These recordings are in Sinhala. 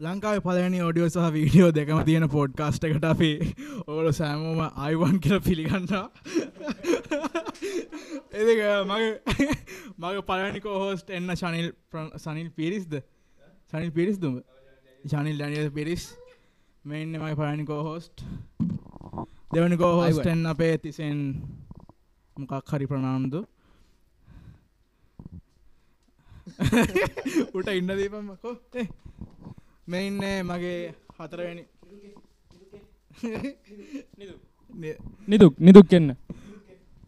ලංකාව පලනි ඔඩියෝ සහ වීඩියෝ දෙකම තියෙන පෝඩ්කාස්ට එකට අපි ඕල සෑමෝම අයිවන් කියල පිළිගන්නා එ මගේ මගේ පලනිකෝ හෝස්ට එන්න ශනිල් සනිල් පිරිස්ද සනිල් පිරිස් දුම ශනිල් ඩනිය පිරිස් මෙන්න මයි පලනිකෝ හෝස්ට් දෙවනිකෝ හෝස්ටෙන් අපේ තිසෙන් මොකක් හරි ප්‍රනාාම්දු උට ඉන්න දීපම්මකෝ මෙඉන්න මගේ හතරවැනි. නිදුක්. නිදුක් එන්න.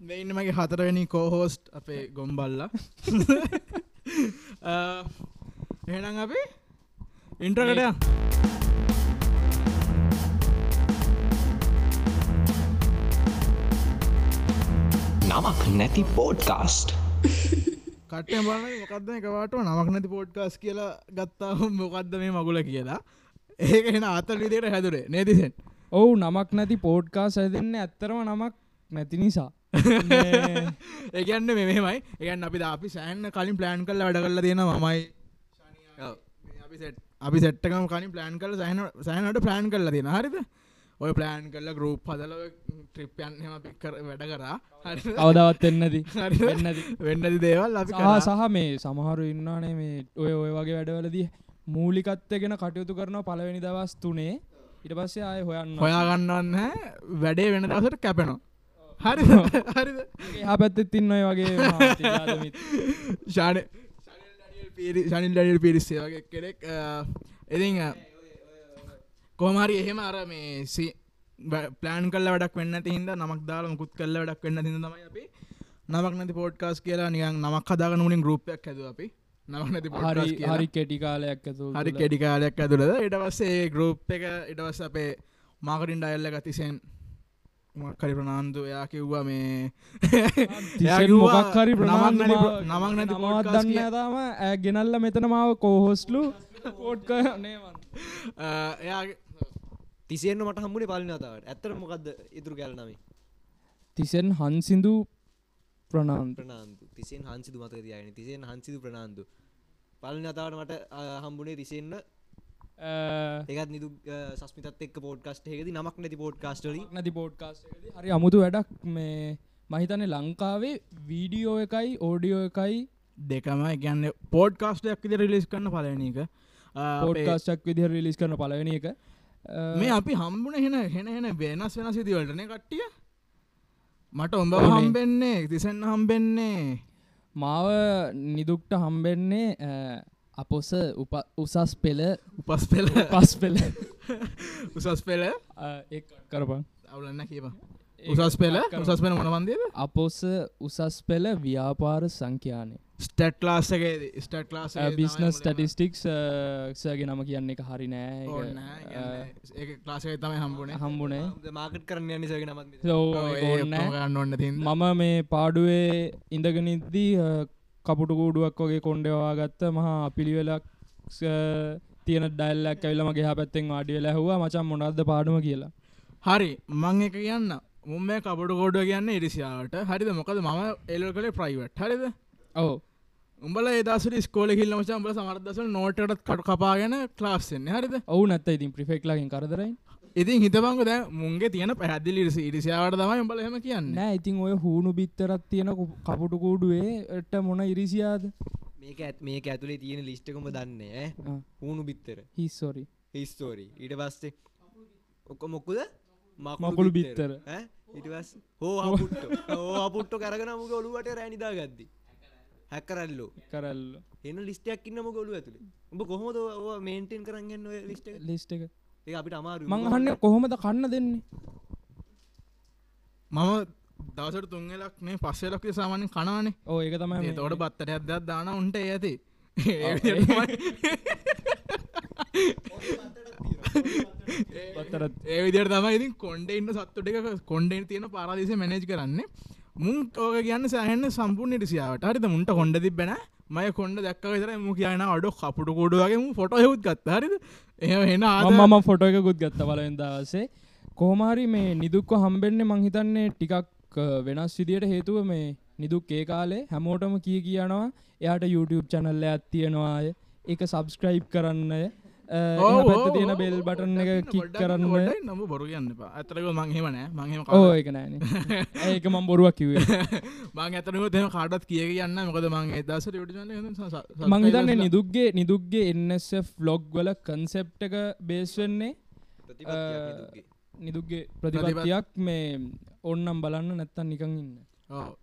මෙඉන්න මගේ හතරවැනි කෝහෝස්ට් අපේ ගොම්බල්ල. එහෙනම් අපේ ඉන්ට්‍රකටය නමක් නැති පෝඩ්කාස්ට් කටය බල මොකක්ද එකවාට නමක් නැති පෝඩ්කාස් කියලා ගත්තා මොකක්ද මේ මගුල කියලා? ඒකෙන අතල් විදියට හැදුරේ. නේතිසෙන් ඔවු නමක් නැති පෝඩ්කා සැදන්න ඇත්තරම නමක් නැති නිසා. ඒගන්න මෙමයි ඒගන් අපි අපි සෑන්න කලින් ප්ලෑන් කල්ල වැඩ කරල තියෙන මමයි. අපි සෙට්ටකම කලින් ප්ලෑන් කල සහන සෑනට ප්ලෑන් කරල තියෙන හරිද ඔය ප්ලෑන් කරල ගරුප් හදල ට්‍රිප්යන් හෙම පික්කර වැඩ කරා. හරි කවදවත් එන්නදී හරි වෙන්නදි. දේවල් සහ මේ සමහරු ඉන්නානේ මේ ඔය ඔය වගේ වැඩවලදී මූලිකත්වගෙන කටයුතු කරන පළවෙනි දවස් තුනේ. ඉට පස්සේ ආය හොයන්න. හොයාගන්නවන්න වැඩේ වෙන දසට කැපෙනවා. හරි හරිද? හා පැත්තෙත් ඉන්න ඔය වගේ. ශාන ශනිල් ඩඩල් පිරිස්සේ වගේ කෙනෙක් එති කෝමරි එහෙම අර මේ ප්ලෑන් කල්ල වැඩක් වෙන්න හිද නමක් දාල මුකුත් කල්ල වැඩක් වෙන්න තිඳ තමයි අපි නමක් නැති පෝට්කාස් කියලා නියන් නමක් හදාගන මුලින් ගරුප්යක් හැද අපි. නමක් නැති හරි podcast කියලා. හරි කෙටි කාලයක් ඇතු හරි කෙඩිකාලයක් ඇතුළද ඉටවස්සේ ගරුප් එක ඉටවස් අපේ මාකටින් ඩයිල්ල ගතිසෙන් මක්කරි ප්‍රනාන්දු එයා කිව්වා මේ එයා කිව්වා මොකක් හරි නමක් නැති දන්න ඇතාම ඇ ගෙනල්ල මෙතන මාව කෝහොස්ලු පෝට්ක එයාගේ තිසියෙන්න්න මට හම්බුණේ පලිනතාවට ඇත්තර මොකක්ද ඉතුරු කැල නමේ? තිසෙන් හන්සිදු ප්‍රනාන්ත ප්‍රනාන්තු තිසියෙන් හන්සිදු මතක තියන තිසියෙන් හන්සිදු ප්‍රනාන්තු පලිනතාවට මට හම්බුණේ තිසිෙන්න්න ඒත් නිදු සස්මිතත් එක් පෝඩ්කස්ට හෙද නමක් නැති පෝඩ්කාස්ටලි නැති පෝඩ්කාස් හරි අමුතු වැඩක්. මේ මහිතන්නේ ලංකාවේ වීඩියෝ එකයි ඕඩියෝ එකයි දෙකම ගැන්න පෝඩ්කාස්ටයක් විදි රිලිස් කන්න පලනක පෝඩ්කාස්ටක් විදිහ රිලිස් කරන පලවෙනි එක. මේ අපි හම්බුණ හෙන හෙන හෙන වෙනස් වෙන සිතිවලටන කට්ටිය. මට ඔඹ. හම්බෙන්නේ තිසන්න හම්බෙන්නේ. මාව නිදුක්ට හම්බෙන්නේ අපොස උසස් පෙළ. උපස් පෙල පස් පෙළ. උසස් ඒ කරපන්. අවුලන්න කියව උසස් පෙල උසස් පෙන මොනවන්දේද අපොස උසස් පෙළ ව්‍යාපාර සංඛ්‍යානය ස්ටට් ලාස්සගේ ස්ටට් ලාස බිස්නස් ටටිස්ටික්ස් සගේ නම කියන්නේ එක හරි නෑ. ඒ ලාසක තමයි හම්බුණේ හම්බුනේ. මාකට් කරන්න නිසගේ නමත් ඔන්න මම මේ පාඩුවේ ඉඳගෙනනිද්දී කපුටු කූඩුවක් වගේ කොන්්ඩවා ගත්ත මහා පිළිවෙලක් තියන ඩල්ලක් ඇවිල මගේ හ පැත්තෙන් ආඩිය ලැහවා මචන් මොනක්ද පාඩුම කියලා? හරි මං එක කියන්න. මුම මේ කපට කෝඩුව කියන්න ඉරිසියාවට. හරිද? මොකද මම එල්ල කළේ ප්‍රයිවට් හරිද? ඔව උඹල ඒදසට ස්කෝල හිල්ල මච උඹල සමර්දසල නෝටට කට කපාගෙන ක්ලාස්සෙන්නේ හරිද? ඔවු නැත්ත ඉතින් ප්‍රිෆෙක්ලකින් කරදරයි ඉතින් හිතබංග දැ මුන්ගේ තියෙන පැහදිලි ඉරිසි ඉරිසියාවට තමයි උඹල හෙම කියන්න. නෑ ඉතින් ඔය හූුණු බිත්තරත් තියෙන කපුටු කූඩුවේ එට මොන ඉරිසියාද? මේක ඇත් මේක ඇතුලේ තියෙන ලිස්්ටකම දන්න ඈ? හුණු බිත්තර. හිස්සොරි හිස්තෝරී ඊට පස්සේ ඔක්කො මොක්කුද මකුළු බිත්තර. ඉටවස් හෝ හපුට්ට. ඕ අපපුට්ට කරගෙන මුග ඔලුවට රැනිදා ගද්දි හැකරල්ලෝ. කරල්ල එන්න ලිස්ටයක් ඉන්න මොගොලු ඇතුළේ උඹ කොහොමද මේන්ටෙන් කරගන්න ඔය ලිස්ට ලිස්ට එක. ඒ අපිට අමාරු මං අහන්න කොහොමද කන්න දෙන්නේ? මම දවසට තුන්ගලක් මේ පස්සෙලක් සාමාන්‍ය කනවානේ. ඕ ඒක තමයි තෝට බත්තට ඇදත් දාන උන්ට ඇති. ඒ විදිර තමයි. ඉතින් කොන්ඩ ඉන්න සත්තුටික කොන්ඩෙන් තියෙන පාරදිස මැනේජ් කරන්නේ මුන් ඕක කියන්න සෑහන්න සම්පූර්ණ රිසියාවට හරිත මුන්ට කොඩ තිබෙන මය කොඩ දක් විතර මු කියන අඩ කපුට කොඩුවගේ ෆොට යුත් ගත් හරිද? එහ එන ආද මම ෆොටෝ එකකුත් ගත්ත බලෙන් දවසේ. කොහමාරි මේ නිදුක්ව හම්බෙන්නේ මංහිතන්නේ ටිකක් වෙනස් විදියට හේතුව මේ නිදුක් ඒ කාලේ හැමෝටම කිය කියනවා එයාට YouTube චැනල්ල ඇත්තියෙනවාය එක සබස්ක්‍රයිබ් කරන්නය පැත්ත තියෙන බෙල් බටන් එක කික් කරන්න. නම බොරු කියන්න ඇතරක මංහෙමනෑ මංහෙම එක නෑන ඒක මම් බොරුවක් කිවේ මං ඇතනක තම කාඩත් කිය කියන්න මොකද මං එදස මංහිතන්න නිදුක්ගේ නිදුක්ගේ එන්නස ෆ්ලොග් වල කන්සෙප් එක බේස්වෙන්නේ නිදුක්ගේ. ප්‍රතිපතියක් මේ ඔන්නම් බලන්න නැත්තන් නිකං ඉන්න.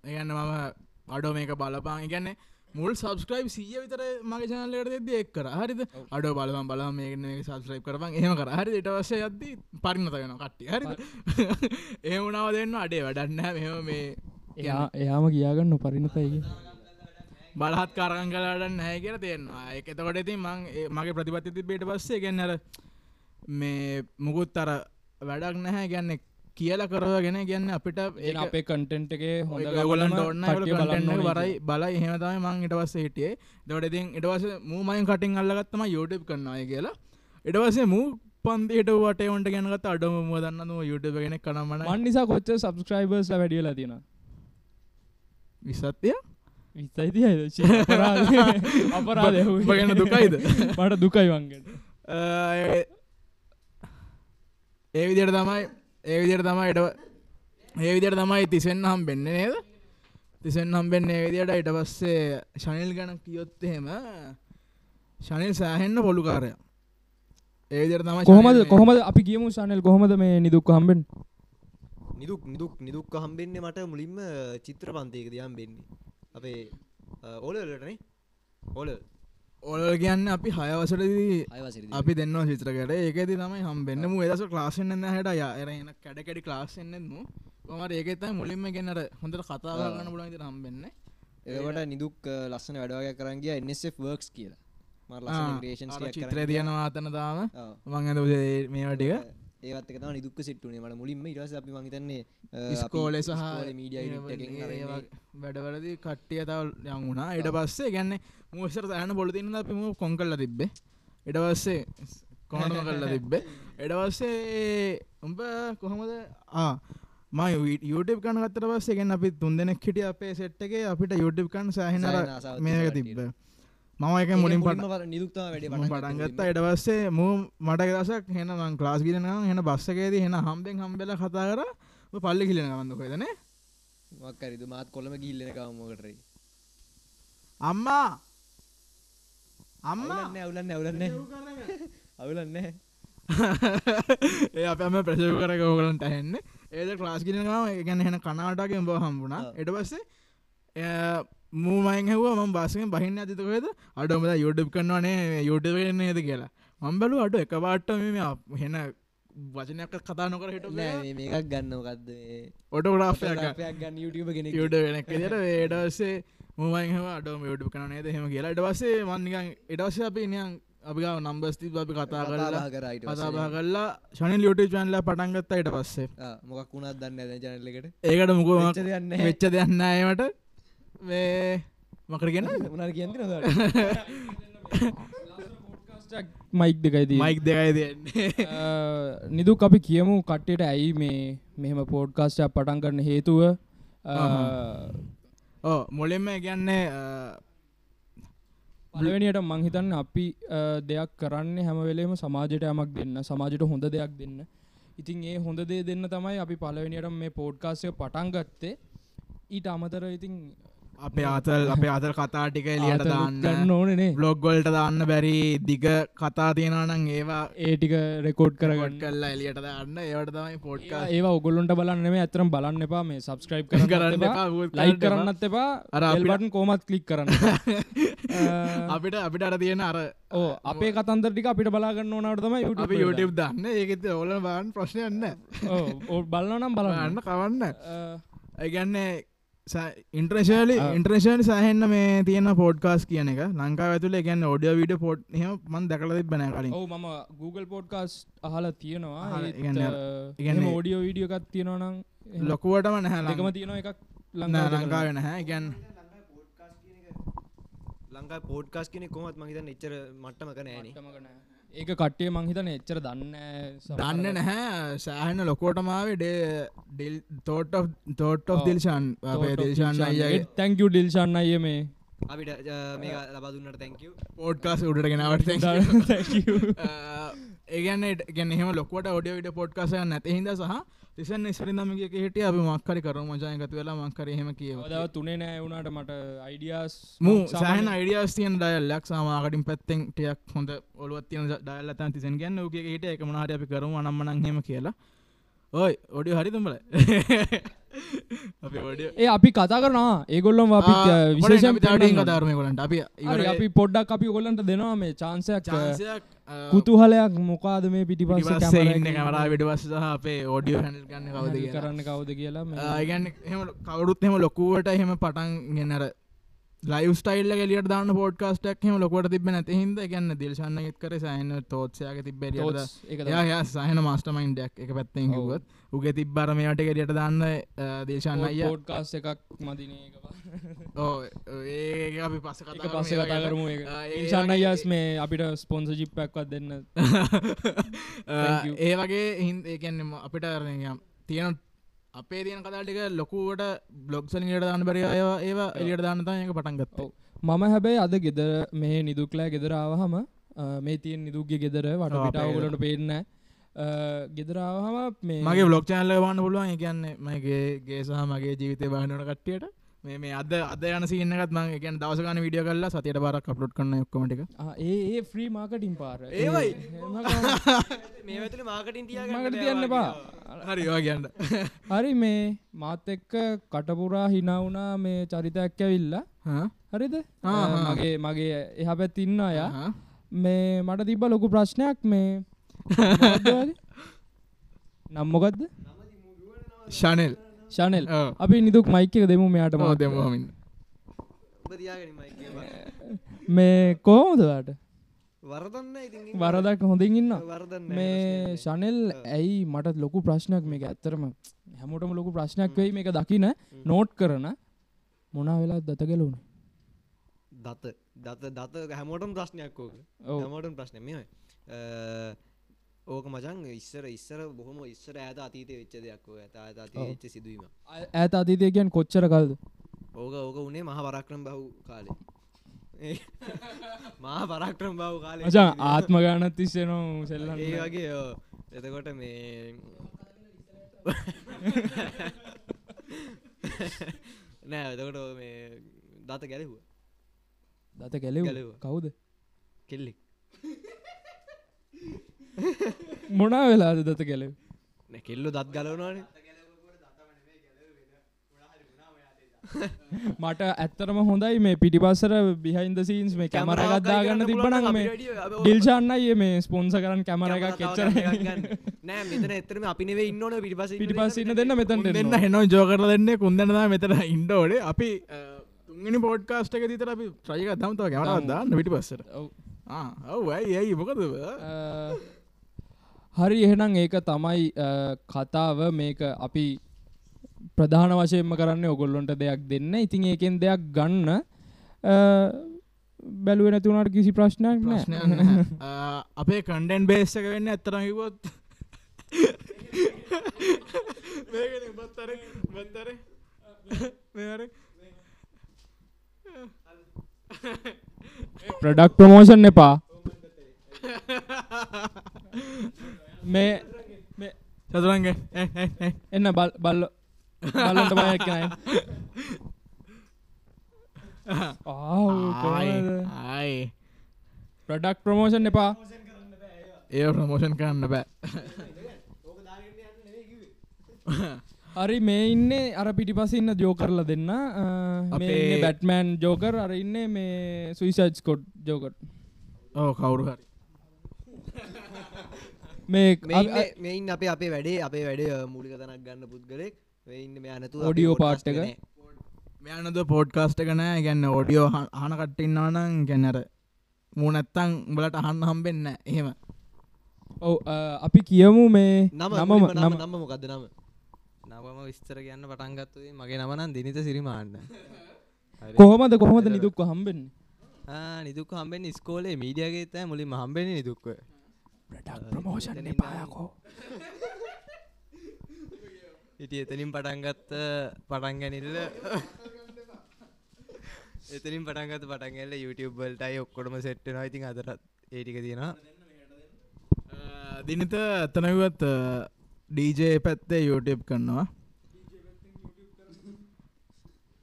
ඒගන්න මම අඩෝ මේක බලපාන්. ගැන්නේ මුල් සබස්ක්‍රයිබ් සිය විතර මගේ චනලට දෙද එක් කර. හරිද? අඩ බලම බලා මේ සබස්ක්‍රයිබ් කරපන්. එහෙම කර. හරි ට වශය ඇද පරිණතගෙන කට්ටි හරි ඒ වුණාව දෙන්න අඩේ වැඩන්න මෙම මේ එයා එයාම කියාගන්න නොපරිණතයිගේ බලහත් කරගන් කලාට නෑ කියර තියෙනවා එක එතකොට ඉතින් මං මගේ ප්‍රතිපත්ති බේට පස්සේ ගැන්නර මේ මුකුත් අර වැඩක් නැහැ. ගැන්න කියලා කරගෙන ගැන්න අපිට ඒ අපේ කටෙන්ට් එක හොඳ ගොලන්ට ඔන්න බලන්න වරයි බල එහෙමතම මං ඉටවස්ස හිටියේ. ඉතින් ඉටවස මූමයින් කටින් අල්ලගත්තම යුටප් කරනවාය කියලා. ඉටවසේ මූ පන්දට වට ඔන්ට ගැනගත අඩම දන්න යුටප ගෙන කනමන මන් නිසා කොච්ච සබස්ක්‍රයිබර්ස් වැඩියලා තියෙන විසත්තිය විස්සයිති අපරාධ. ගැන දුකයිද? මට දුකයි වන්ගට ඒ විදියට තමයි ඒ විදියට තමයි එට ඒ විදියට තමයි තිසෙන් හම් වෙන්න නේද? තිසෙන් හම්බෙන් ඒ විදියට ඉට පස්සේ ශනිල් ගැන කියොත් එහෙම ශනිල් සෑහෙන්න පොළුකාරය ඒ විදියට තමයි කොහොමද ශනිල් කොහොමද අපි කියමු සනල් කොහොමද මේ නිදුක් හම්බෙන් නිදුක් නිදුක් නිදුක් හම්බෙන්නේ මට මුලින්ම චිත්‍ර පන්තයක දයම් වෙන්නේ අපේ ඕලලටනේ ඕල ඔල කියන්න අපි හයවසටදී අපි දෙන්න චිත්‍රකට ඒකෙද තමයි හම්බෙන්න්න මු එදස ක්ලාසෙන්න්න හැට. යරන කැඩකඩි ක්ලාස්සෙන්න්නෙත්ම මට ඒකතයි මුලින්ම ගෙනට හොඳට කතාගන්න පුලන්ති හම්බෙන්න. ඒකට නිදුක් ලස්සන වැඩවාග කරන්ගේ එන්SF වර්ක්ස් කියලා. මර ලස්සන ක්‍රේෂන් චිත්‍රය තියෙනවා අතන තාම. මං ඇද මේ වටික ඒවත් එක නිදුක් සිට්ටුනේ. මට මුලින්ම ඉරස අපි මහිතන්නේ ස්කෝලෙ සහ මීඩිය වැඩවලදි කට්ටිය තව යං වුණා. ඉට පස්සේ ගැන්න මූසර ඇන පොලතින්න අපිම කොන් කල්ල තිබ්බේ. ඉට පස්සේ කොහටම කල්ලා තිබ්බේ? එඩවස්සේ උඹ කොහොමද? ම යුටප් කන ගත්තර පස්සේ ගෙන් අපි තුන් දෙනෙක් හිටිය අපේ සෙට්ටගේ අපිට යුටප් කන් සහහින මේක තිබ්බ මම එක මුලින් පට නිදුක්තා වැඩ පටන්ගත්ත එඩවස්සේ මූ මට දසක් හෙන ලාස් ගිරෙන හෙන බස්සකේද හෙන හම්බෙන් හම්බෙල කතා කර. පල්ලි කිලෙන ගන්නක දන මක්කරිද මාත් කොළම ගිල්ලන කවමෝකටරයි අම්මා! අම්මා! අවුලන්න අවුලන්න අවුලන්න ඒ අපම ප්‍රශව කරක ඕගලන්ට ඇහෙන්න. ඒද ක්ලාස් කිරෙනවා ගැන හෙන කනාටගේ බ හම්බුණා. එට පස්සේ මූමයින් හව ම බාසෙන් බහින්න අතිතකද අඩමද යුඩප් කරනවානේ යුට වෙන්නේද කියලා. මම්බලු අඩු එක පාට්ට මෙම හෙන වචනයක් කතා නොකර හිට මේකක් ගන්න ගත්ද ඔටෝග්‍රාෆයක් ගන්න YouTube ගෙන යුට වෙනක් ට ඒඩවස්සේ මූමයිහම අඩම යුඩප් කරනේද හෙම කියලා. ඉටවස්සේ මන්නිකන් ඉටවස්ස අපි නියන් අපිගාව නම්බස්ති අපි කතා කරලා කරයිට කතාබා කරලා ශනල් යුට චන්ල පටන්ගත්ත යට පස්සේ. මොකක් වුණත් දන්න ජනලකට ඒකට යන්න වෙච්ච දෙයන්න අයමට මේ මකරගෙන උනාර කියන්න මයික් දෙකයිදී මයික් දෙකයි දෙන්නේ නිදුක් අපි කියමු කට්ටයට ඇයි මේ මෙහෙම පෝඩ්කාස්ටක් පටන් කරන්න හේතුව? ඕ මොලෙම ගැන්නේ පලවෙනියට මංහිතන්න අපි දෙයක් කරන්න හැම වෙලේම සමාජයට යමක් දෙන්න සමාජයට හොඳ දෙයක් දෙන්න. ඉතින් ඒ හොඳ දේ දෙන්න තමයි අපි පලවෙනියට මේ පෝඩ්කාස්ය පටන් ගත්තේ. ඊට අමතර ඉතින් අපේ අතල් අපේ අතල් කතා ටික එලියට දාන්න. ඕනනේ බ්ලොග්ගොල්ට දාන්න බැරි දිග කතා තියෙනවනං ඒවා ඒටික රෙකෝඩ් කරගන්න. කල්ලා එලියට දාන්න. ඒවට තමයි පොඩ්කා ඒවා ඔගොල්ලොන්ට බලන්න මේ ඇතරම් බලන්න එපා මේ සබස්ක්‍රයිබ් කරන්න ලයි කරන්න කරන්නත් එපා. අර අපිට- අල්බටන් කෝමත් කලික් කරන්න. අපිට අපිට අර තියෙන අර ඕ අපේ කතන්දරටික අපිට බලාගන්න ඕනට තමයි අපි YouTube දන්න. ඒකෙත ඕල බාන් ප්‍රශ්නයන්න බලනම් බලන්න. බලන්න කවන්න. අ, ඇගන්නේ ඉන්ට්‍රේශලි ආ. ඉන්ට්‍රේෂන් සහන්න මේ තියෙන පෝඩ්කාස් කියන එක. ලංකා ඇතුල ගැන්න ඔඩිය විඩ පෝට් මන් දකල බැන කලින්. ඔවු මම Google පෝඩ්කාස් අහලා තියෙනවා. එහෙම ඕඩියෝ වීඩියෝකත් තියෙනවනම් ලොකුවටම නැහැ එකම ලං- තියෙන එකක් නෑ, ලංකාව ලංකාව නැහැ. ගැන් ලංකා පෝඩ්කාස් කෙනෙ කොමත් මහිතන්න එච්චර මට්ටමක නෑන ඒක කට්ටිය මංහිතන එච්චර දන්න දන්න නැහැ. සෑහන ලොකෝටමාවේ ඩේ ඩෙල් තෝට තෝට්. දිල්ෂන් අපේ දිල්ෂන් අයගේ තැංකු ඩිල්ෂන්න අය මේ. අපිට මේ ලබදුන්නට තැංකව පෝඩ්කාස් උඩට ගෙනවට Thank you. ඒගන්න ගැන එහෙම ලොකට ඔඩිය විට පොඩ්කාසය නැති හිද සහ තිසන් ස්රිදමගේ හිට අපි මක්කරි කරු මජයගත වෙලා මක්කර හෙම කියව දව තුනේ නෑ වුණට මට අයිඩියස් මූ සහන අයිඩියස් තියන් ඩයල්ලක් සමාකටින් පැත්තෙන් ටියක් හොඳ ඔලුවත්තියන ඩයල්ලතන් තිසන් ගැන්න ගේ හිට එක මනාට අපි කරු අනම්මනන් හෙම කියලා. ඔයි ඔඩිය හරිතුම්බල ඒ අපි කතා කරනවා. ඒගොල්ලොම් අපි විශේෂ තාඩින් කතාරමය කොලට අපි අපි පොඩ්ඩක් අපි ගොල්ලන්ට දෙනවා මේ චාන්සයක් කුතුහලයක්. මොකාද මේ පිටිපස්සේ ඉන්න කමරා විඩවස් සහ අපේ ඕඩියෝ හැනල් ගන්න කවද කරන්න කවුද කියලා ඒගැන්න කවරුත් එම ලොකුවට එහෙම පටන් ගෙනර ලයිව ස්ටයිල්ල ගෙලියට දාන්න පෝඩ්කාස්ටක් හම ලොකොට තිබ නැති හිද ගන්න දිල්ශන්න කර සයන තෝත්සයක තමයි. යා සහන මාස්ටමයින්ඩක් එක පැත්තෙන් හුවත් උගේ තිබ්බර මේට ගෙලියට දාන්න දේශන්න පෝඩ්කාස් එකක් මදින ඒ අපි පස්ස එක කතා කරමු ආ, ඒ ඉන්සන්න වගේ- අයස් මේ අපිට ස්පොන්ස ජිප්පක්වත් දෙන්න. ඒ වගේ හින් ඒකැන්නෙම අපිට අරනයම් තියෙන අපේ තියන කතාටික ලොකුවට බ්ලොග්සලිට දාන්න බරි අය ඒවා එලියට දාන්නතා එක පටන්ගත්ත. මම හැබැයි අද ගෙදර මේ නිදුක්ලෑ ගෙදරාවහම මේ තියෙන් නිදුක්ගේ ගෙදර වට පිටාවගලට පේන්න ගෙදරාවහම මේ මගේ බ්ලොක් චාල්ල වාන්න පුළුවන්. එකන්න මගේ ගේ සහ මගේ ජීවිතය බාහනට කට්ටියට මේ මේ අද අද යන සින්නකත් ම එක දවසගන විඩිය කල්ලා සතියට බරක් කප්ලොට් කරන ඔක්කමටික ආ, ඒ ඒ ෆ්‍රී මාකටින් පාර. ඒවයි. මේ ඇතුල මාකටින් මකට තියන්න බා. හරි වාගන්න හරි මේ මාත් එක්ක කටපුරා හිනවුනා මේ චරිතයක් ඇවිල්ලා. හරිද. මගේ මගේ එහ පැත් ඉන්න අය. මේ මට තිබ්බ ලොකු ප්‍රශ්නයක් මේ. මොකක්ද වගේ? නම් මොකක්ද ශනල් ශනල් අපි නිදුක් මයික එක දෙමු මෙයාට මෝ මත දෙමහමින් මේ ඉතින්. වරදක් හොඳින් ඉන්න මේ ශනල් ඇයි මටත් ලොකු ප්‍රශ්නයක් මේක? ඇත්තරම හැමෝටම ලොකු ප්‍රශ්නයක් වෙයි මේක දකින. නෝට් කරන. මොනා වෙලා දත ගැලුණ දත. දත දත හැමෝටම් ප්‍රශ්නයක් ඔව්. හැමෝටම් ප්‍රශ්න මෙ ඕක මචන් ඉස්සර ඉස්සර බොහොම ඉස්සර ඇත අතීතය වෙච්ච දෙයක් ඇත අති. වෙච්ච සිදුවීම. ඇත අතීතය කියන් කොච්චර කල්ද? ඕක ඕක උනේ මහ පරක්‍රම් බහු කාලේ. ඒ මහා පරක්‍රම් බහු කාලේ. මචා ආත්ම ගානත් තිස්සේනවා සෙල්ලන්න ඒ වගේ. එතකොට මේ නෑ එතකොට මේ දත ගැලහුව දත ගැලෙව්වා. කවුද? කෙල්ලෙක් මොනා වෙලාද දත ගැලෙව් නෑ කෙල්ලො දත් ගලවනවාන. මට ඇත්තරම හොඳයි මේ පිටිපස්සර බිහින්ද සීන්ස් මේ කැමර ගත්දාගන්න තිබන මේ ඩිල්ෂන්නයි මේ ස්පොන්ස කරන්න කැමර එකක් කෙච්චර නෑ මෙතන එතරම අපි නෙවේ ඉන්නවන පිටිපස පිටිපස්සන්න දෙන්න මෙතන්. දෙන්න හෙනෝ ජෝකර දෙන්න. කුන්දනදා මෙතන ඉන්ඩෝඩේ අපි තුන්ගනි පෝඩ්කාස්ටක තිතර අපි ්‍රයක දම්තව ගැවරදන්න විටි පස්සට ඔව. ඇයි ඇයි මොකද හරි එහෙනම් ඒක තමයි කතාව. මේක අපි ප්‍රධාන වශයෙන්ම කරන්න ඔගොල්ලොන්ට දෙයක් දෙන්න. ඉතින් ඒකෙන් දෙයක් ගන්න බැලුව නැතුනට කිසි ප්‍රශ්නයක් නැහැ. අපේ කන්ඩෙන් බේස්සක වෙන්න ඇත්තරම කිවොත් බත්තර බත්තර මෙර ප්‍රඩක්් ප්‍රමෝෂන් එපා මේ මේ චතුරන්ගේ එන්න බල් බල්ල බල්ලට බයක්නයි ආයි ප්‍රඩක්් ප්‍රමෝෂන් එපා. ඒ ප්‍රමෝෂන් කරන්න බෑ. හරි මේ ඉන්න අර පිටිපස ඉන්න ජෝ කරලා දෙන්න. අපේ- බැට්මෑන් ජෝකර් අර ඉන්න මේ සුයිසජ් කොඩ් ජෝකට් ඕ කවුරු හරි මේ මෙයින් අපේ අපේ වැඩේ අපේ වැඩේ මුලික තනක් ගන්න පුද්ගලෙක්. වෙන්න මේ අනතු Audio part එක. මෙයනද පෝඩ්කාස්ට කන ගැන්න ඔඩියෝ හන කට්ටින්නවනං ගැන්නර මූනැත්තං බලට අහන්න හම්බෙන්න එහෙම. ඔව අපි කියමු මේ නම නම නම. නම මොකක්ද නම? නවම විස්තර කියන්න පටන්ගත්තුේ මගේ නමනන් දිනිත සිරිමාන්න. කොහොමද කොහොමද නිදුක්ව හම්බෙන් නිදුක් හම්බෙන් ස්කෝලේ මීඩියගේ තෑ මුලින් හම්බෙන නිදුක්ව ප්‍රමෝෂන් පායකෝ ඉටි එතනින් පටන්ගත්ත පටන්ගැනිල්ල එතරින් පටන්ගත පටන්ගල YouTubeබල්ටයි ඔක්කොටම සෙට්ටන ඉතින් අදරත් ඒටික තියෙනවා. දිනත ඇතනවත් ඩීජේ පැත්තේ YouTube කරනවා.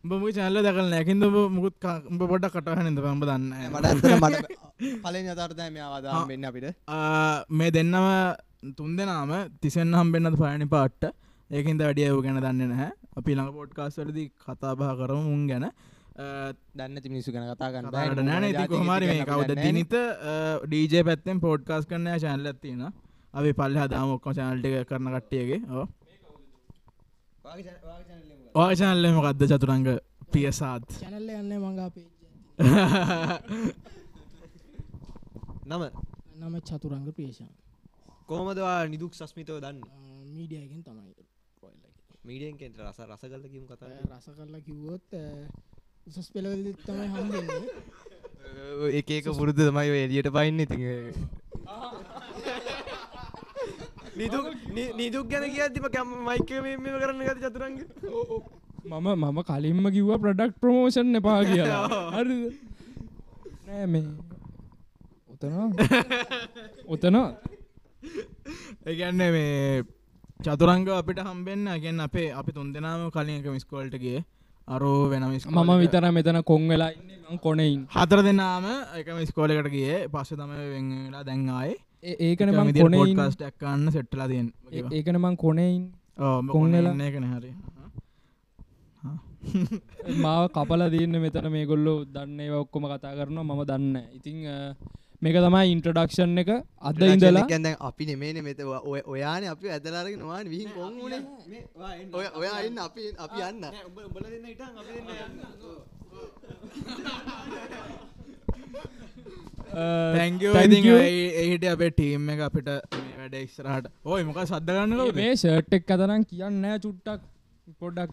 උඹ චල්ල දකල් නැකින්ද මුකුත් උඹ පොඩ කටහනද පම්බ දන්න මට පලෙන් අතර්තය මේ අවදාම් වෙන්න අපිට. මේ දෙන්නම තුන් දෙනාම තිසෙන් හම්බෙන්න්නද පයනි පාට්ට. ඒකින්ද වැඩියව ගැන දන්න නැහැ. අපි ළඟ පොඩ්කාස් වලදි කතාබහ කරම උන් ගැන. දන්න ති මිනිසු ගැන කතා ගන්න කතාට නෑන කොහමරි මේ කවද දිනිත ඩීජේ පැත්තෙන් පෝඩ්කාස් කරන්න චැනල ඇතින අපි පල්ල හදාම ඔක්කො චැනල්ටි කරන කට්ටියගේ. ඕ වාචනල්ල මොකක්ද චතුරංග පියසාත් චැනල්ල යන්න මඟා පේජ නම? නම චතුරංග ප්‍රේෂන් කොහමදවා නිදුක් සස්මිතව දන්න? මීඩියගෙන් තමයි මීඩියෙන් කෙන්ට රස රස කල්ල කිම කතා රස කරලා කිව්වොත් උසස් පෙළවල තමයි හම්බෙන්නේ. එක එක පුරුද්ධ තමයි එලියට පයින්න. ඉති නිදුක් නිදුක් ගැන කියතිම කැම මයික මෙම කරන්න ගත චතුරන්ග මම මම කලින්ම කිව්ව ප්‍රඩක්් ප්‍රමෝෂන් එපා කියලා. හරි නෑ මේ උතන උතන ඒගැන්න මේ චතුරංග අපිට හම්බෙන්න්න ගැන් අපේ අපි තුන් දෙනාම කලින් එක මිස්කෝල්ටගේ අරෝ වෙනම මම විතර මෙතන කොන් වෙලා කොනෙයින් හතර දෙනාම එක මිස්කෝලකට ගිය. පස්ස තම වෙලා දැන්ආයේ ඒකන මං කොනෙයින් ටක්කන්න සෙට්ටලා තියෙන් ඒකන මං කොනෙයින් කොන් කොන්න වෙලා- එකන හරි. මාව කපල දන්න මෙතන මේ ගොල්ලෝ දන්න ඔක්කොම කතා කරනවා. මම දන්න ඉතිං මේක තමයි ඉන්ට්‍රඩක්ෂන් එක. අද ඉඳලා දැන් අපි නෙමේන මෙත ඔය ඔයාන අපි ඇදලාරගෙන වාන විහි කොන්ුණේ ඔය ඔය අන්න අපි අපි යන්න. උඹල දෙන්න ඉටන් අපි දෙන්න තැංග ඒහිට අපේ ටීම් එක අපිට මේ වැඩ ඉස්සරහට. ඕයි මොක සද්ධගන්න මේ ෂර්ට් එක් අතරම් කියන්න චුට්ටක් පොඩ්ඩක්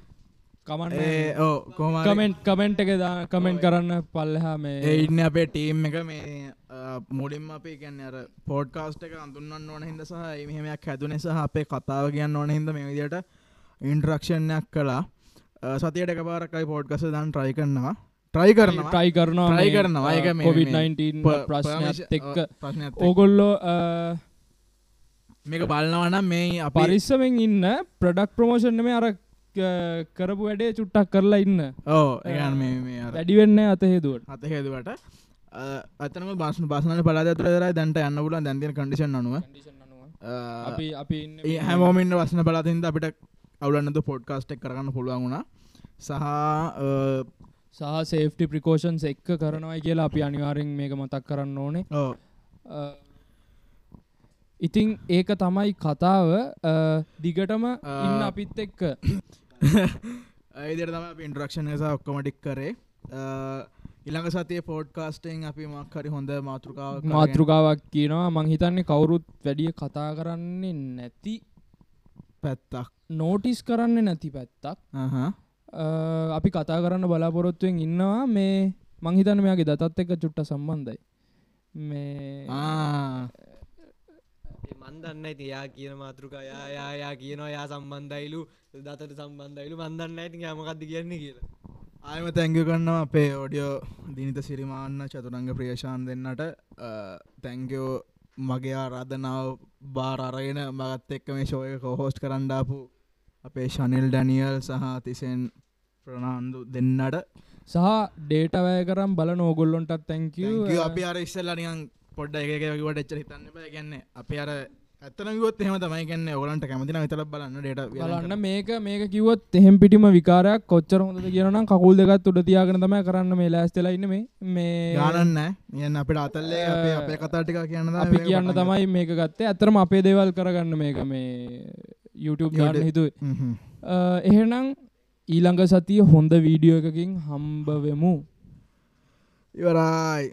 කමෙන්ට් කමෙන්ට් එක කමෙන්ට් කරන්න පල්ලහා මේ ඒඉන්න අපේ ටීම් එක මේ මුලින්ම අපේ ගැන්න අර පෝඩ්කාස්ට එක අඳුන්නන්න ඕන හිද සහ මෙහමයක් හැදුන සහ අපේ කතාව කියන්න ඕන හිද මේ විදියට ඉන්ට්‍රක්ෂණයක් කලා සතියට එක පාරකයි පෝඩ්කස දන් ට්‍රයි කරනවා. ට්‍රයි කරනවා. ට්‍රයි කරනවා මේ, කරනවා. ඒක අ, මේ- COVID-19 ප- ප්‍රශ්නයත් permission- එක්ක. ඕගොල්ලෝ මේක බලන්නවනම් මේ අපි පරිස්සමෙන් ඉන්න ප්‍රඩක්් ප්‍රමෝෂණ මේ අර ක- කරපු වැඩේ චුට්ටක් කරලා ඉන්න. ඕ ඒගන් මේ වැඩිවෙන්න අත හේදුවට. අත හේදුවට. අතන බස්න බස්න පලා තුර දැන්ට යන්න පුල දැන්තින කඩිෂන් අනුව. අපි අපි හැමෝමින්ට වස්න පලාතින්ද අපිට අවුලන්නතු පොඩ්කාස්ටෙක් කරන්න පුළුවන් වුණා. සහ සහ සේෆ්ටි ප්‍රිකෝෂන්ස් එක්ක කරනවයි කියලා අපි අනිවාරෙන් මේක මතක් කරන්න ඕනේ ඉතිං ඒක තමයි කතාව. දිගටම ඉන්න අපිත් එක්ක. ඒදර තම ඉන්ට්‍රක්ෂණ නිසා ඔක්කොමටික් කරේ. ඉළඟ සතිය පෝඩ්කාස්ටෙන් අපි මක්හරි හොඳ මාතෘකාව මාතෘකාවක් කියනවා. මං හිතන්නේ කවුරුත් වැඩිය කතා කරන්නේ නැති පැත්තක්. නෝටිස් කරන්න නැති පැත්තක්. අපි කතා කරන්න බලාපොරොත්තුවෙන් ඉන්නවා. මේ මංහිතන මෙයාගේ දතත් එක චුට්ට සම්බන්ධයි. මේ. මන්දන්න ඇති යා කියන මාතෘකා යා යා යා කියනවා යා සම්බන්ධයිලු දතට සම්බන්ධයිලු මන්දන්න ඇති යමකක්ද කියන්නේ කියලා. ආයම තැංග කරන්නවා අපේ ඔඩියෝ දිනිත සිරිමාන්න චතුරංග ප්‍රියශාන් දෙන්නට. තැංකෝ මගේ ආරාධනාව බාර අරගෙන මගත් එක්ක මේ ශෝය කොහෝස්් කරන්ඩාපු අපේ ශනිල් ඩැනියල් සහ තිසෙන් ප්‍රනාන්දු දෙන්නට. සහ ඩේට වැය කරම් බල නෝගොල්ලොන්ටත් තැංක තැංකව අපි අර ඉස්සල්ලනියන් පොඩ්ඩ එකකට එච්ච හිතන්න බෑ ගැන්න අප අර ඇත්තනගොත් එහම තමයි. ගැන්න ඔලන්ට කැමතින විතල බලන්න ඩට බලන්න මේක මේක කිවත් එහෙම පිටිම විකාරයක් කොච්චර හොඳ කියනම් කකුල් දෙකත් උඩ තියාගෙන තමයි කරන්න මේ ලෑස්තලා ඉන්න මේ මේ ගානන්න යන්න අපිට අතල්ලේ අපේ කතාටික කියන්න අපි කියන්න තමයි මේක ගත්තේ. ඇතරම අපේ දේවල් කරගන්න මේක මේ YouTube ගන්න හිතුවේ. අ, එහෙනම් ඊළඟ සතිය හොඳ වීඩියෝ එකකින් හම්බවෙමු. ඉවරයි